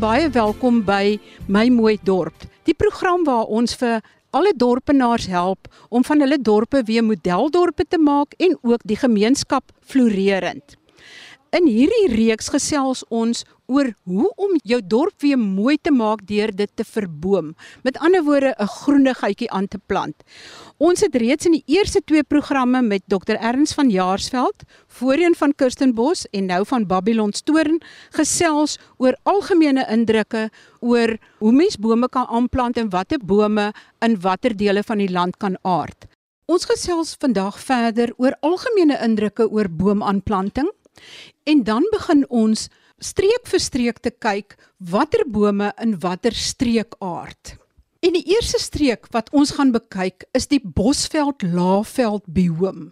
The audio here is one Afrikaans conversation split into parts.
Baie welkom by My Mooi Dorp. Die program waar ons vir alle dorpenaars help om van hulle dorpe weer modeldorpe te maak en ook die gemeenskap floreerend. In hierdie reeks gesels ons oor hoe om jou dorp weer mooi te maak deur dit te verboom. Met ander woorde 'n groenigheidjie aan te plant. Ons het reeds in die eerste twee programme met Dr Erns van Jaarsveld, voorheen van Kirstenbos en nou van Babylon Stoorn gesels oor algemene indrukke oor hoe mens bome kan aanplant en watter bome in watter dele van die land kan aard. Ons gesels vandag verder oor algemene indrukke oor boomaanplanting en dan begin ons streek vir streek te kyk watter bome in watter streek aard. En die eerste streek wat ons gaan bekyk is die Bosveld Laagveld bioom.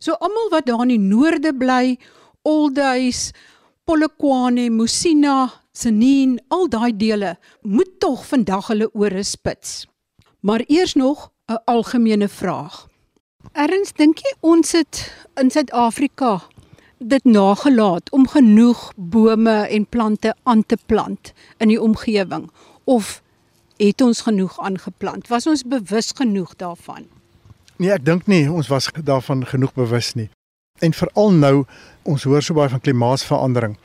So almal wat daar in die noorde bly, Olduis, Polokwane, Musina, Senien, al daai dele moet tog vandag hulle ore spits. Maar eers nog 'n algemene vraag. Erns dink jy ons het in Suid-Afrika dit nagelaat om genoeg bome en plante aan te plant in die omgewing of het ons genoeg aangeplant? Was ons bewus genoeg daarvan? Nee, ek dink nie ons was daarvan genoeg bewus nie. En veral nou, ons hoor so baie van klimaatsverandering.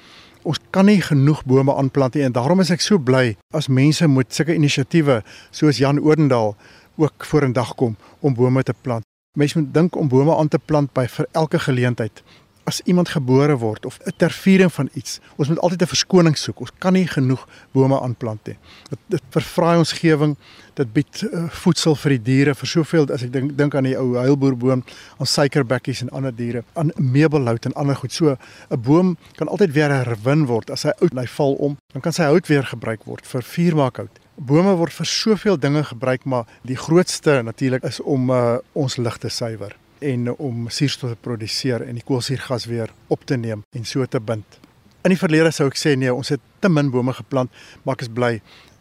Ons kan nie genoeg bome aanplant nie en daarom is ek so bly as mense met sulke inisiatiewe soos Jan Odendaal ook vorendag kom om bome te plant. Mense moet dink om bome aan te plant by vir elke geleentheid as iemand gebore word of 'n terviering van iets, ons moet altyd 'n verskoning soek. Ons kan nie genoeg bome aanplant nie. Dit dit vervraai ons gewing, dit bied uh, voedsel vir die diere, vir soveel as ek dink dink aan die ou heilboerboom, aan suikerbekkies en ander diere, aan meubelhout en ander goed. So 'n boom kan altyd weer herwin word as hy oud en hy val om, dan kan sy hout weer gebruik word vir vuurmaakhout. Bome word vir soveel dinge gebruik, maar die grootste natuurlik is om uh, ons lig te suiwer en om suurstof te produseer en die koolsuurgas weer op te neem en so te bind. In die verlede sou ek sê nee, ons het te min bome geplant, maar ek is bly.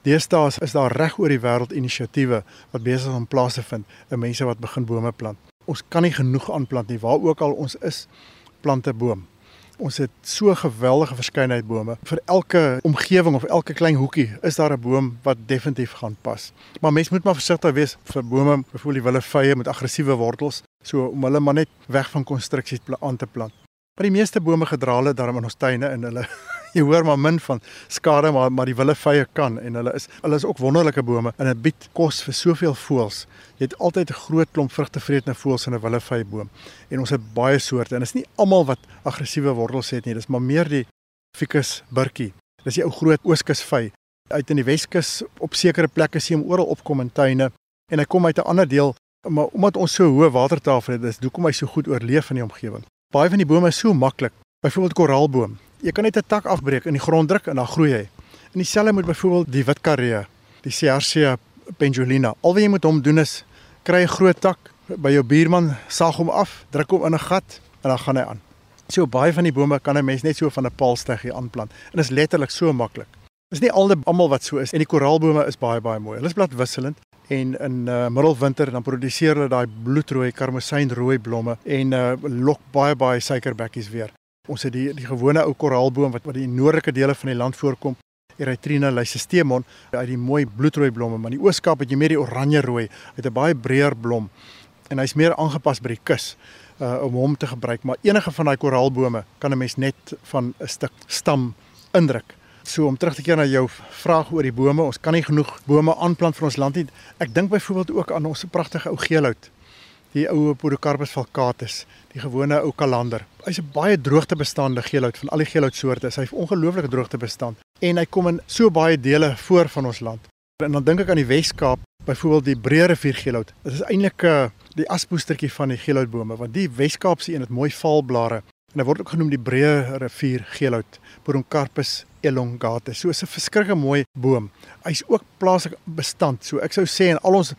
Deesdae is daar reg oor die wêreld inisiatiewe wat besig is om plaas te vind, en mense wat begin bome plant. Ons kan nie genoeg aanplant nie waar ook al ons is, plante boom. Ons het so geweldige verskeidenheid bome. Vir elke omgewing of elke klein hoekie is daar 'n boom wat definitief gaan pas. Maar mens moet maar versigtig wees vir bome, byvoorbeeld die willevye met aggressiewe wortels, so om hulle maar net weg van konstruksies aan te plant. Maar die meeste bome gedra hulle daarom in ons tuine en hulle jy hoor maar min van skade maar maar die willevye kan en hulle is hulle is ook wonderlike bome en dit bied kos vir soveel voëls. Jy het altyd 'n groot klomp vrugtevretende voëls in 'n willevyeboom en ons het baie soorte en dit is nie almal wat aggressiewe wortels het nie, dis maar meer die ficus burkie. Dis die ou groot ooskusvy uit in die Weskus op sekere plekke sien hom oral opkom in tuine en hy kom uit 'n ander deel maar omdat ons so hoë watertafel het, is hoekom hy so goed oorleef in die omgewing. Baie van die bome is so maklik. Byvoorbeeld koraalboom. Jy kan net 'n tak afbreek in die grond druk en dan groei hy. En dieselfde moet byvoorbeeld die witkaree, die Cercia pendulina. Al wat jy moet hom doen is kry 'n groot tak by jou buurman, saag hom af, druk hom in 'n gat en dan gaan hy aan. So baie van die bome kan 'n mens net so van 'n paalsteggie aanplant. En dit is letterlik so maklik. Dis nie almal wat so is en die koraalbome is baie baie mooi. Hulle is bladwisselend en in uh, middelwinter dan produseer hulle daai bloedrooi karmosynrooi blomme en uh, lok baie baie suikerbekkies weer. Ons het die die gewone ou koraalboom wat wat in die noordelike dele van die land voorkom, Erythrina lysistemon, uit die mooi bloedrooi blomme, maar in die Ooskaap het jy meer die oranje rooi, het 'n baie breër blom en hy's meer aangepas by die kus uh om hom te gebruik, maar enige van daai koraalbome kan 'n mens net van 'n stuk stam indruk. So om terug te keer na jou vraag oor die bome, ons kan nie genoeg bome aanplant vir ons land nie. Ek dink byvoorbeeld ook aan ons pragtige ou geelhout. Die ou Podocarpus falcatus, die gewone ou kalander. Hy's 'n baie droogtebestande geelhout van al die geelhoutsoorte. Hy's ongelooflike droogtebestand en hy kom in so baie dele voor van ons land. En dan dink ek aan die Wes-Kaap, byvoorbeeld die Breë rivier geelhout. Dit is eintlik 'n uh, die aspoestertjie van die geelhoutbome want die Wes-Kaapse een het mooi valblare en hy word ook genoem die Breë rivier geelhout. Podocarpus elongate. So 'n verskrikke mooi boom. Hy's ook plaaslik bestand. So ek sou sê in al ons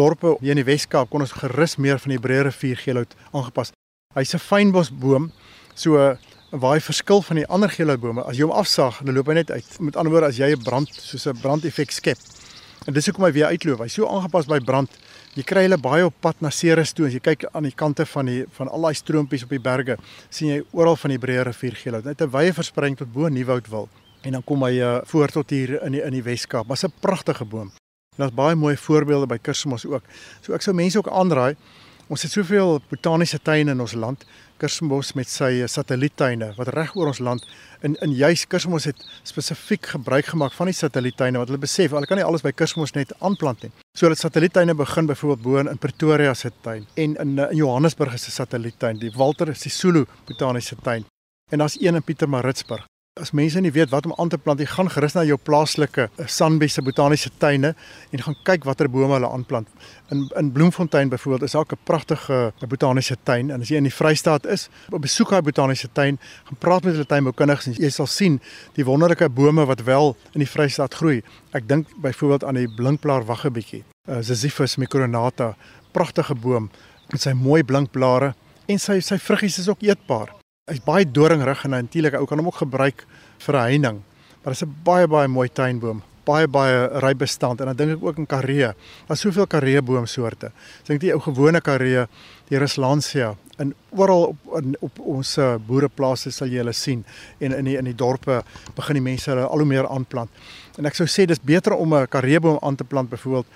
dorpe hier in die Wes-Kaap kon ons gerus meer van die breë rivier geelhout aangepas. Hy's 'n fynbosboom. So waar hy verskil van die ander geelhoutbome, as jy hom afsaag, dan loop hy net uit. Met ander woorde, as jy 'n brand soos 'n brandeffek skep. En dis hoekom hy weer uitloop. Hy's so aangepas by brand. Jy kry hulle baie op pad na Ceres toe. As jy kyk aan die kante van die van al daai stroompies op die berge, sien jy oral van die breë rivier geelhout. Net 'n wye verspreiding tot bo Nieuwoudtville. en dan kom hy uh, voor tot hier in die in die Weskaap. Maar 'n pragtige boom. Daar's baie mooi voorbeelde by Kersmos ook. So ek sou mense ook aanraai. Ons het soveel botaniese tuine in ons land. Kersmos met sy satelliettuine wat reg oor ons land in in juis Kersmos het spesifiek gebruik gemaak van die satelliettuine wat hulle besef hulle kan nie alles by Kersmos net aanplant nie. So dat satelliettuine begin byvoorbeeld bo in Pretoria se tuin en in in Johannesburg 'n satelliettuin, die Walter Sisulu botaniese tuin. En daar's een in Pietermaritzburg. As mense nie weet wat om aan te plant, jy gaan gerus na jou plaaslike eh, Sanbie se botaniese tuine en gaan kyk watter bome hulle aanplant. In in Bloemfontein byvoorbeeld is daar 'n pragtige eh, botaniese tuin en as jy in die Vrystaat is, besoek daai botaniese tuin, gaan praat met hulle tuinboukundiges en jy sal sien die wonderlike bome wat wel in die Vrystaat groei. Ek dink byvoorbeeld aan die blinkblaar waggebietjie, uh, Ziziphus micronata, pragtige boom met sy mooi blinkblare en sy sy vruggies is ook eetbaar hy's baie doringrig en natuurlik ou kan hom ook gebruik vir heining. Maar dit is 'n baie baie mooi tuinboom, baie baie ryk bestand en dan dink ek ook in karee. Daar's soveel karee boomsoorte. Ek dink die ou gewone karee, die Ruslansia en oral op in, op ons eh, boereplase sal jy hulle sien en in die in die dorpe begin die mense hulle al hoe meer aanplant. En ek sou sê dis beter om 'n kareeboom aan te plant byvoorbeeld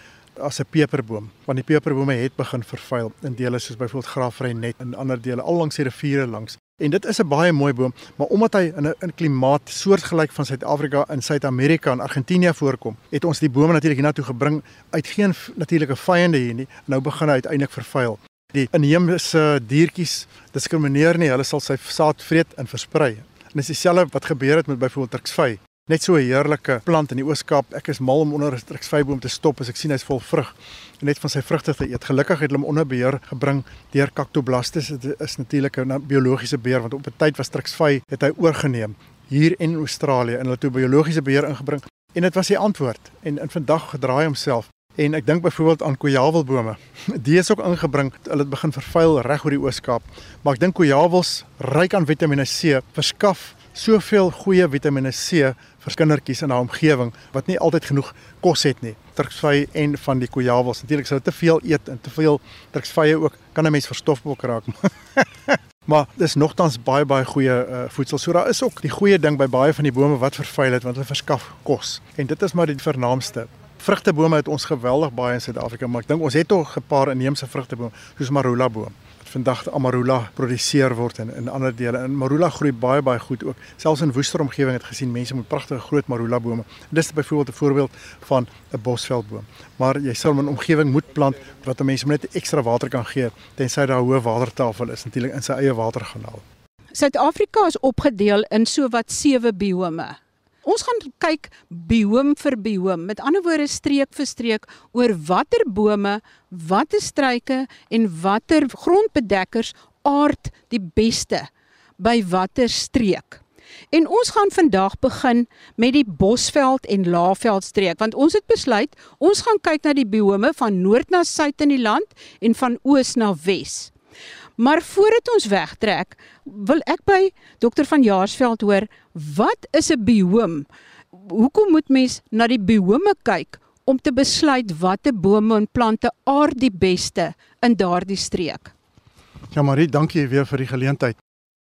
as 'n peperboom want die peperbome het begin vervuil in dele soos byvoorbeeld Graafrenet en ander dele al langs die riviere langs En dit is 'n baie mooi boom, maar omdat hy in 'n klimaat soortgelyk van Suid-Afrika in Suid-Amerika en Argentinië voorkom, het ons die bome natuurlik hiernatoe gebring uit geen natuurlike vyande hier nie. Nou begin hy uiteindelik vervuil. Die inheemse diertjies diskrimineer nie, hulle sal sy saad vreet en versprei. En dis dieselfde wat gebeur het met byvoorbeeld Turksvy. Net so 'n heerlike plant in die Oos-Kaap. Ek is mal om onder 'n Turksvyboom te stop as ek sien hy's vol vrug net van sy vrugte te eet. Gelukkig het hulle hom onder beheer gebring deur Cactoblastis. Dit is natuurlik 'n biologiese beheer want op 'n tyd was Trixvy het hy oorgeneem hier in Australië en hulle 'n biologiese beheer ingebring en dit was die antwoord. En in vandag gedraai homself en ek dink byvoorbeeld aan kojawelbome. Die is ook ingebring. Hulle het begin vervuil reg oor die Oos-Kaap. Maar ek dink kojawels ryk aan Vitamiene C verskaf soveel goeie Vitamiene C vir kindertjies in 'n omgewing wat nie altyd genoeg kos het nie truksvye en van die kojawels. Natuurlik sou te veel eet en te veel truksvye ook kan 'n mens verstofbok raak. maar dis nogtans baie baie goeie uh, voedsel. So daar is ook die goeie ding by baie van die bome wat vervuil het want hulle verskaf kos. En dit is maar die vernaamste. Vrugtebome het ons geweldig baie in Suid-Afrika, maar ek dink ons het tog 'n paar inheemse vrugtebome soos marula boom vandag amarula produseer word in in ander dele. En marula groei baie baie goed ook. Selfs in woester omgewing het gesien mense met pragtige groot marula bome. Dis byvoorbeeld 'n voorbeeld van 'n bosveldboom. Maar jy sal 'n omgewing moet plant wat 'n mens net ekstra water kan gee tensy daar 'n hoë watertafel is natuurlik in sy eie water gaan haal. Suid-Afrika is opgedeel in sowat 7 biome. Ons gaan kyk bioom vir bioom, met ander woorde streek vir streek oor watter bome, watter struike en watter grondbedekkers aard die beste by watter streek. En ons gaan vandag begin met die Bosveld en Laagveld streek want ons het besluit ons gaan kyk na die biome van noord na suid in die land en van oos na wes. Maar voordat ons wegtrek, wil ek by dokter van Jaarsveld hoor, wat is 'n bioom? Hoekom moet mens na die biome kyk om te besluit watter bome en plante aard die beste in daardie streek? Ja Marie, dankie weer vir die geleentheid.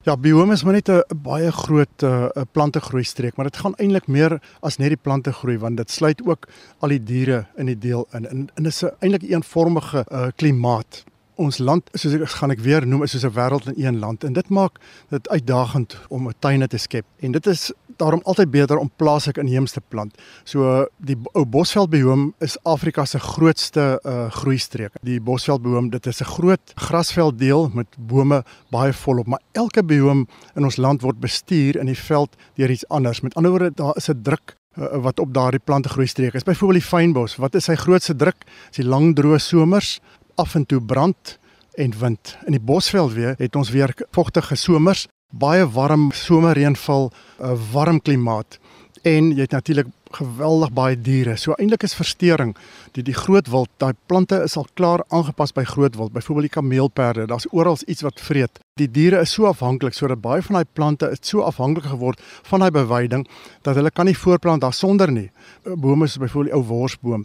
Ja, biome is maar net 'n baie groot 'n eh, plantegroei streek, maar dit gaan eintlik meer as net die plante groei want dit sluit ook al die diere in die deel in. En, en dit is 'n eintlik eenvormige uh, klimaat ons land soos ek gaan ek weer noem is soos 'n wêreld in een land en dit maak dit uitdagend om 'n tuine te skep en dit is daarom altyd beter om plaaslik inheems te plant. So die ou Bosveldbehoom is Afrika se grootste uh groeistreek. Die Bosveldbehoom, dit is 'n groot grasvelddeel met bome baie volop, maar elke behoom in ons land word bestuur in die veld deur iets anders. Met ander woorde, daar is 'n druk uh, wat op daardie plante groei streek is. Byvoorbeeld die fynbos, wat is sy grootste druk? Dis die lang droë somers af en toe brand en wind. In die Bosveld weer het ons weer vogtige somers, baie warm somerreënval, 'n warm klimaat en jy het natuurlik geweldig baie diere. So eintlik is verstoring die die groot wild, daai plante is al klaar aangepas by groot wild, byvoorbeeld die kameelperde. Daar's oral iets wat vreet. Die diere is so afhanklik sodat baie van daai plante is so afhanklik geword van daai beweiding dat hulle kan nie voorplant daarsonder nie. Bome soos byvoorbeeld die ou worsboom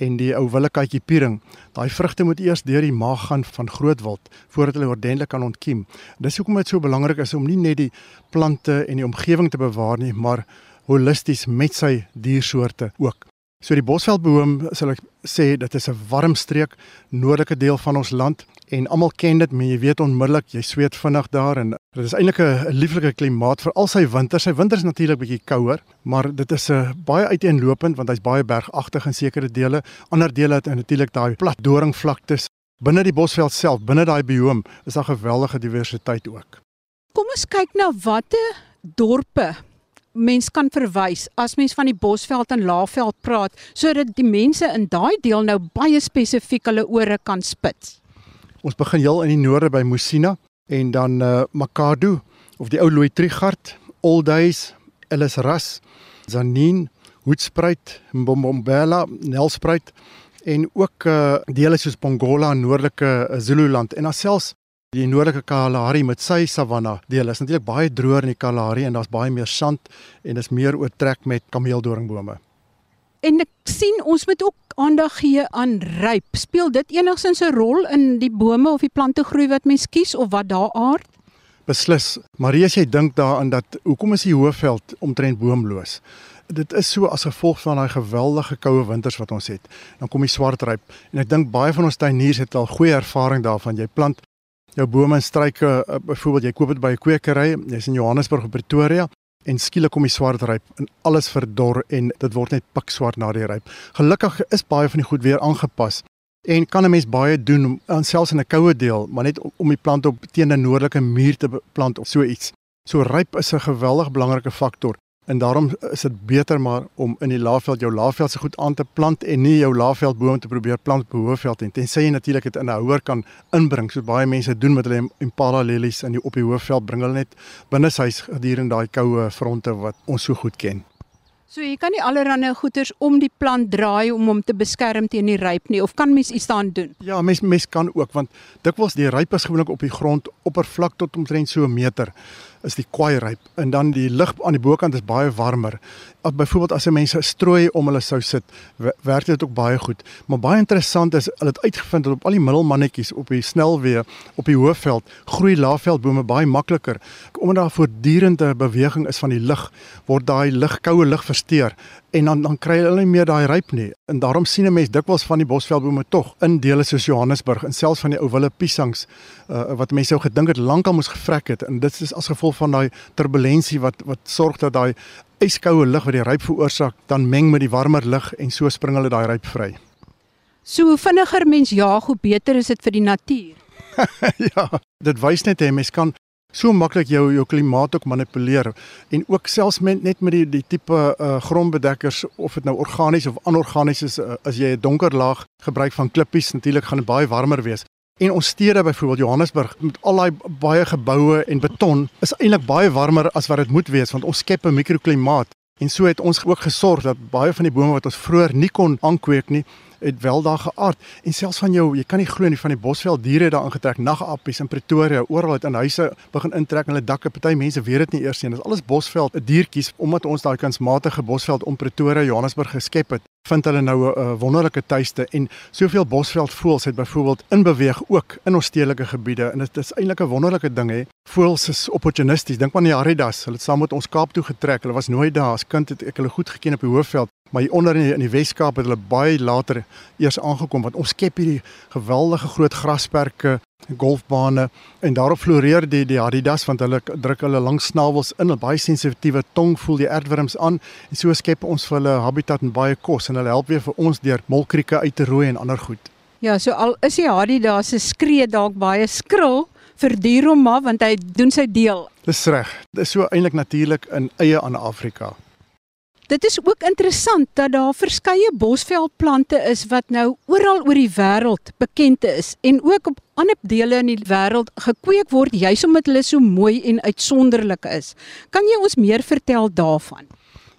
en die ou willekatjie piering. Daai vrugte moet eers deur die maag gaan van grootwild voordat hulle ordentlik kan ontkiem. Dis hoekom dit so belangrik is om nie net die plante en die omgewing te bewaar nie, maar holisties met sy diersoorte ook. So die Bosveldboom sal ek sê dit is 'n warm streek, noordelike deel van ons land en almal ken dit, maar jy weet onmiddellik jy sweet vinnig daar en dit is eintlik 'n lieflike klimaat vir al sy winters. Sy winters natuurlik bietjie kouer, maar dit is 'n uh, baie uiteenlopend want hy's baie bergagtig in sekere dele. Ander dele het natuurlik daai plat doringvlaktes. Binne die Bosveld self, binne daai biome, is daar geweldige diversiteit ook. Kom ons kyk na watte dorpe mens kan verwys as mens van die Bosveld en Laagveld praat sodat die mense in daai deel nou baie spesifiek hulle ore kan spits. Ons begin heel in die noorde by Musina en dan uh Makado of die ou Louis Trigard, Olduis, Ellisras, Zanin, Hoedspruit, Mbombombela, Nelspruit en ook uh dele soos Pongola noordelike Zululand en alselfs Die noordelike Kalahari met sy savanna deel is natuurlik baie droër in die Kalahari en daar's baie meer sand en dis meer oortrek met kameeldoringbome. En ek sien ons moet ook aandag gee aan ryp. Speel dit enigsins 'n rol in die bome of die plante groei wat mens kies of wat daar aard? Beslis. Marie, as jy dink daaraan dat hoekom is die Hoëveld omtrent boomloos? Dit is so as gevolg van daai geweldige koue winters wat ons het. Dan kom die swartryp en ek dink baie van ons tuiniers het al goeie ervaring daarvan. Jy plant jou bome en struike uh, byvoorbeeld jy koop dit by 'n kwekery, jy's in Johannesburg of Pretoria en skielik kom die swart ryp en alles verdor en dit word net pikswart na die ryp. Gelukkig is baie van die goed weer aangepas en kan 'n mens baie doen om selfs in 'n koue deel, maar net om die plant op teen 'n noordelike muur te plant of so iets. So ryp is 'n geweldig belangrike faktor En daarom is dit beter maar om in die laafveld jou laafveld se goed aan te plant en nie jou laafveldboom te probeer plant op hoëveld en tensy jy natuurlik dit in 'n houer kan inbring soos baie mense doen met hulle impala lelies in die op die hoëveld bring hulle net binne huis gedurende daai koue fronte wat ons so goed ken. So jy kan nie allerlei goeters om die plant draai om hom te beskerm teen die ryp nie of kan mens iets daaraan doen? Ja, mens mens kan ook want dikwels die ryp is gewoonlik op die grond oppervlak tot omtrent so 'n meter is die kwaai ryp en dan die lug aan die bokant is baie warmer. As byvoorbeeld as jy mense strooi om hulle sou sit, werk dit ook baie goed. Maar baie interessant is hulle het uitgevind dat op al die middelmannetjies op die snelweë op die hoëveld groei laafveldbome baie makliker. Omdat daar voortdurende beweging is van die lug, word daai lug koue lug versteur en dan dan kry hulle nie meer daai ryp nie. En daarom sien 'n mens dikwels van die bosveldbome tog in dele soos Johannesburg en selfs van die ou wille piesangs uh, wat mense sou gedink het lankal moes gevrek het en dit is as gevolg van daai turbulensie wat wat sorg dat daai yskoue lug wat die ryp veroorsaak dan meng met die warmer lug en so spring hulle daai ryp vry. So hoe vinniger mens jaag, hoe beter is dit vir die natuur. ja, dit wys net jy mens kan so maklik jou jou klimaat ook manipuleer en ook selfs met net met die die tipe uh, grondbedekkers of dit nou organies of anorganies is uh, as jy 'n donker laag gebruik van klippies natuurlik gaan dit baie warmer wees. En ons stede byvoorbeeld Johannesburg met al daai baie geboue en beton is eintlik baie warmer as wat dit moet wees want ons skep 'n mikroklimaat. En so het ons ook gesorg dat baie van die bome wat ons vroeër nie kon aankweek nie het wel daar geaard. En selfs van jou jy kan nie glo nie van die bosveld diere daar ingetrek nagappies in Pretoria oral het in huise begin intrek en hulle dakke party mense weet dit nie eers nie. Dis alles bosveld diertjies omdat ons daai kunsmatige bosveld om Pretoria Johannesburg geskep het vind hulle nou 'n uh, wonderlike tuiste. En soveel bosveld voëls het byvoorbeeld in beweeg ook in ons stedelike gebiede. En dit is eintlik 'n wonderlike ding hè. Voëls is opportunisties. Dink maar aan die Haridas hulle het saam met ons Kaap toe getrek. Hulle was nooit daar. As kind het ek hulle goed geken op die Hoofveld maar hier onder in die, die Weskaap het hulle baie later eers aangekom want ons skep hierdie geweldige groot grasperke golfbane en daarop floreer die die Adidas want hulle druk hulle lang snavels in 'n baie sensitiewe tong voel die aardwurms aan en so skep ons vir hulle habitat en baie kos en hulle help weer vir ons deur molkrieke uit te rooi en ander goed. Ja, so al is die Adidas se skree dalk baie skril vir dier hom maar want hy doen sy deel. Dis reg. Dit is so eintlik natuurlik in eie aan Afrika. Dit is ook interessant dat daar verskeie bosveldplante is wat nou oral oor die wêreld bekend is en ook op ander dele in die wêreld gekweek word juis omdat hulle so mooi en uitsonderlik is. Kan jy ons meer vertel daarvan?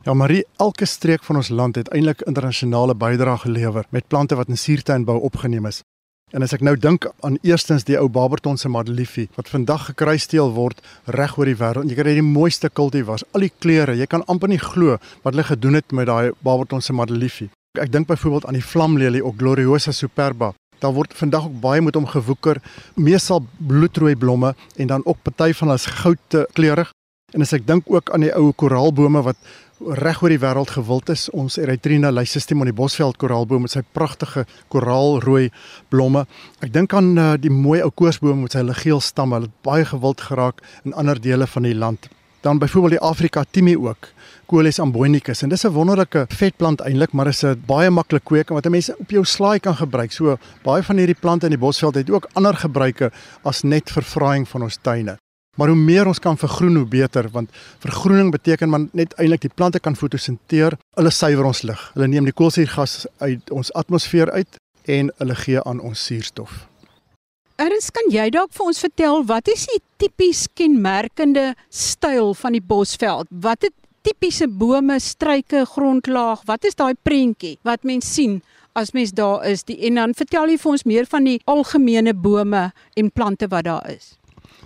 Ja, Marie, elke streek van ons land het eintlik internasionale bydrae gelewer met plante wat in suurtuinbou opgeneem is. En as ek nou dink aan eerstens die ou Barberton se madeliefie wat vandag gekruisteel word reg oor die wêreld. Jy kry die mooiste kultivars, al die kleure. Jy kan amper nie glo wat hulle gedoen het met daai Barberton se madeliefie. Ek dink byvoorbeeld aan die vlamlelie of Gloriosa superba. Daar word vandag ook baie met hom gewoeker, meestal bloedrooi blomme en dan ook party van hulle is goud kleurig. En as ek dink ook aan die ou koraalbome wat reg oor die wêreld gewild is. Ons Erythrina lysystem on die Bosveld koraalboom met sy pragtige koraalrooi blomme. Ek dink aan uh, die mooi ou koorsboom met sy ligeel stamme. Hulle het baie gewild geraak in ander dele van die land. Dan byvoorbeeld die Afrika Timie ook, Coles amboinicus en dis 'n wonderlike vetplant eintlik, maar is 'n baie maklik kweek wat mense op jou slaai kan gebruik. So baie van hierdie plante in die Bosveld het ook ander gebruike as net vir vraaiing van ons tuine. Maar hoe meer ons kan vergroen hoe beter want vergroening beteken man net eintlik die plante kan fotosinteer, hulle suiwer ons lug. Hulle neem die koolsuurgas uit ons atmosfeer uit en hulle gee aan ons suurstof. Erns, kan jy dalk vir ons vertel wat is die tipies kenmerkende styl van die Bosveld? Wat het tipiese bome, struike, grondlaag? Wat is daai prentjie wat mens sien as mens daar is? Die en dan vertel jy vir ons meer van die algemene bome en plante wat daar is.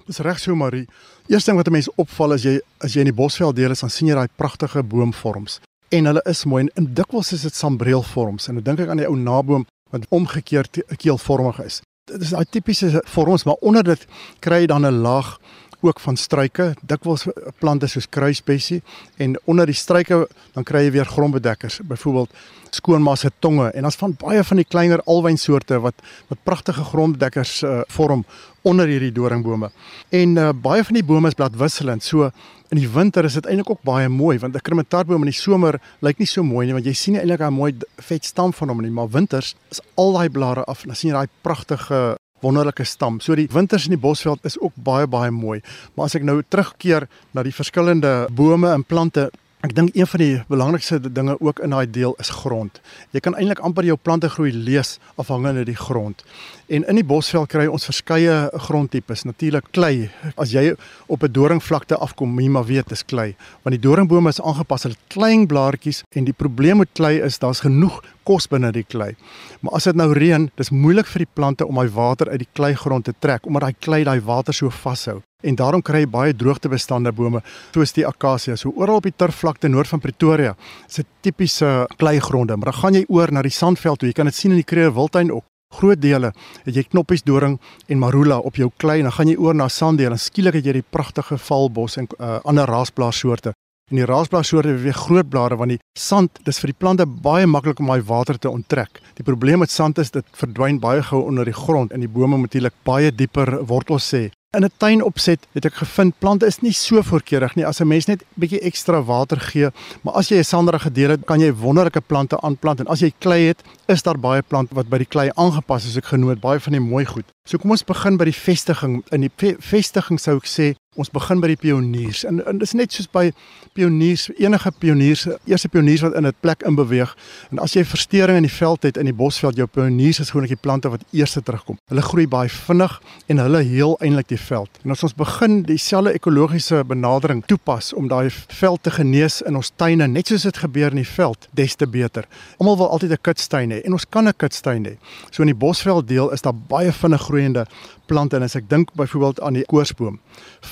Dis reg so Marie. Eerste ding wat 'n mens opval as jy as jy in die Bosveld deel is, dan sien jy daai pragtige boomvorms en hulle is mooi en, en dikwels is dit sambreelvorms en ek dink ek aan die ou naboom wat omgekeerd keelvormig is. Dit is daai tipiese vorms, maar onder dit kry jy dan 'n laag ook van struike, dikwels plante soos kruisbessie en onder die struike dan kry jy weer grondbedekkers, byvoorbeeld skoonmasse tonge en ons van baie van die kleiner alwynsoorte wat wat pragtige grondbedekkers uh, vorm onder hierdie doringbome. En uh, baie van die bome is bladwisselend. So in die winter is dit eintlik ook baie mooi want 'n krematarboom in die somer lyk nie so mooi nie want jy sien nie eintlik 'n mooi vet stam van hom nie, maar winters is al daai blare af en dan sien jy daai pragtige wonderlike stam. So die winters in die Bosveld is ook baie baie mooi. Maar as ek nou terugkeer na die verskillende bome en plante Ek dink een van die belangrikste dinge ook in daai deel is grond. Jy kan eintlik amper jou plante groei lees afhangende die grond. En in die bosveld kry ons verskeie grondtipes. Natuurlik klei. As jy op 'n doringvlakte afkom, jy maar weet dis klei, want die doringbome is aangepas hulle klein blaartjies en die probleem met klei is daar's genoeg kos binne die klei. Maar as dit nou reën, dis moeilik vir die plante om daai water uit die kleigrond te trek omdat daai klei daai water so vashou en daarom kry jy baie droogtebestande bome soos die akasia. So oral op die turfvlakte noord van Pretoria is 'n tipiese kleigronde, maar dan gaan jy oor na die sandveld toe. Jy kan dit sien in die Kruger Wildtuin ook. Groot dele het jy knoppies doring en marula op jou klei en dan gaan jy oor na sanddeel en skielik het jy die pragtige valbos en uh, ander raasblaarsoorte. En die raasblaarsoorte het weer groot blare want die sand, dis vir die plante baie maklik om daai water te onttrek. Die probleem met sand is dit verdwyn baie gou onder die grond en die bome moet natuurlik baie dieper wortels sê In 'n tuin opset het ek gevind plante is nie so voorkeurig nie as 'n mens net bietjie ekstra water gee, maar as jy 'n sanderige deel het, kan jy wonderlike plante aanplant en as jy klei het, is daar baie plante wat by die klei aangepas is, ek genoot baie van die mooi goed. So kom ons begin by die vestiging. In die ve vestiging sou ek sê ons begin by die pioniers. En, en dit is net soos by pioniers, enige pioniers, eerste pioniers wat in 'n plek in beweeg. En as jy verstoring in die veld het in die bosveld, jou pioniers is gewoonlik die plante wat eerste terugkom. Hulle groei baie vinnig en hulle heel eintlik die veld. En as ons begin dieselfde ekologiese benadering toepas om daai veld te genees in ons tuine, net soos dit gebeur in die veld, des te beter. Almal wil altyd 'n kitstuin hê en ons kan 'n kitstuin hê. So in die bosveld deel is daar baie vinnig groeiende plante en as ek dink byvoorbeeld aan die koorsboom.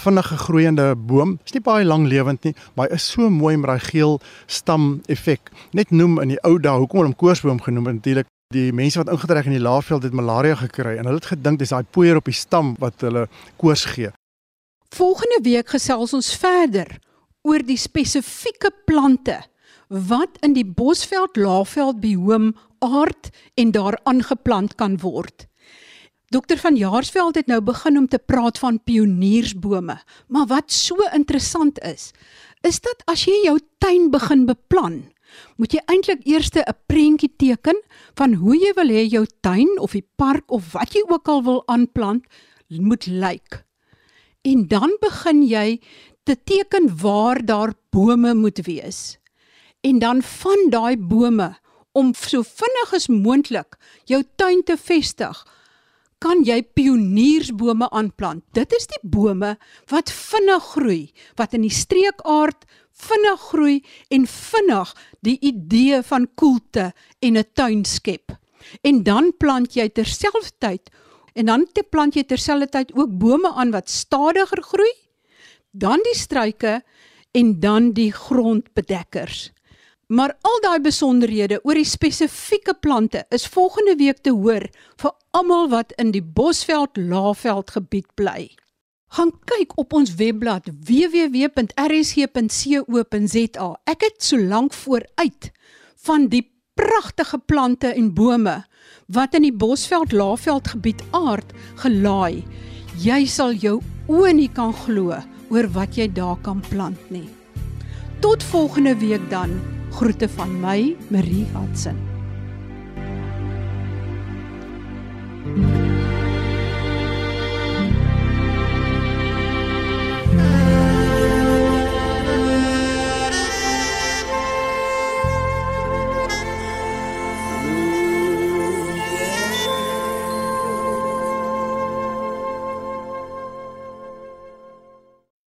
Vinnige groeiende boom, is nie baie lank lewend nie, maar hy is so mooi met daai geel stam effek. Net noem in die ou dae hoekom hulle hom koorsboom genoem het natuurlik die mense wat ingetrek in die laafveld het malaria gekry en hulle het gedink dis daai poeier op die stam wat hulle koors gee. Volgende week gesels ons verder oor die spesifieke plante wat in die Bosveld Laafveld bioom aard en daar aangeplant kan word. Dokter van Jaarsveld het nou begin om te praat van pioniersbome, maar wat so interessant is, is dat as jy jou tuin begin beplan, moet jy eintlik eers 'n prentjie teken van hoe jy wil hê jou tuin of die park of wat jy ook al wil aanplant moet lyk. En dan begin jy te teken waar daar bome moet wees. En dan van daai bome om so vinnig as moontlik jou tuin te vestig kan jy pioniersbome aanplant. Dit is die bome wat vinnig groei, wat in die streekaard vinnig groei en vinnig die idee van koelte en 'n tuin skep. En dan plant jy terselfdertyd en dan te plant jy terselfdertyd ook bome aan wat stadiger groei, dan die struike en dan die grondbedekkers. Maar al daai besonderhede oor die spesifieke plante is volgende week te hoor vir almal wat in die Bosveld Laaveld gebied bly. Gaan kyk op ons webblad www.rsg.co.za. Ek het so lank vooruit van die pragtige plante en bome wat in die Bosveld Laagveld gebied aard gelaai. Jy sal jou oë nie kan glo oor wat jy daar kan plant nie. Tot volgende week dan. Groete van my, Marie Hudson.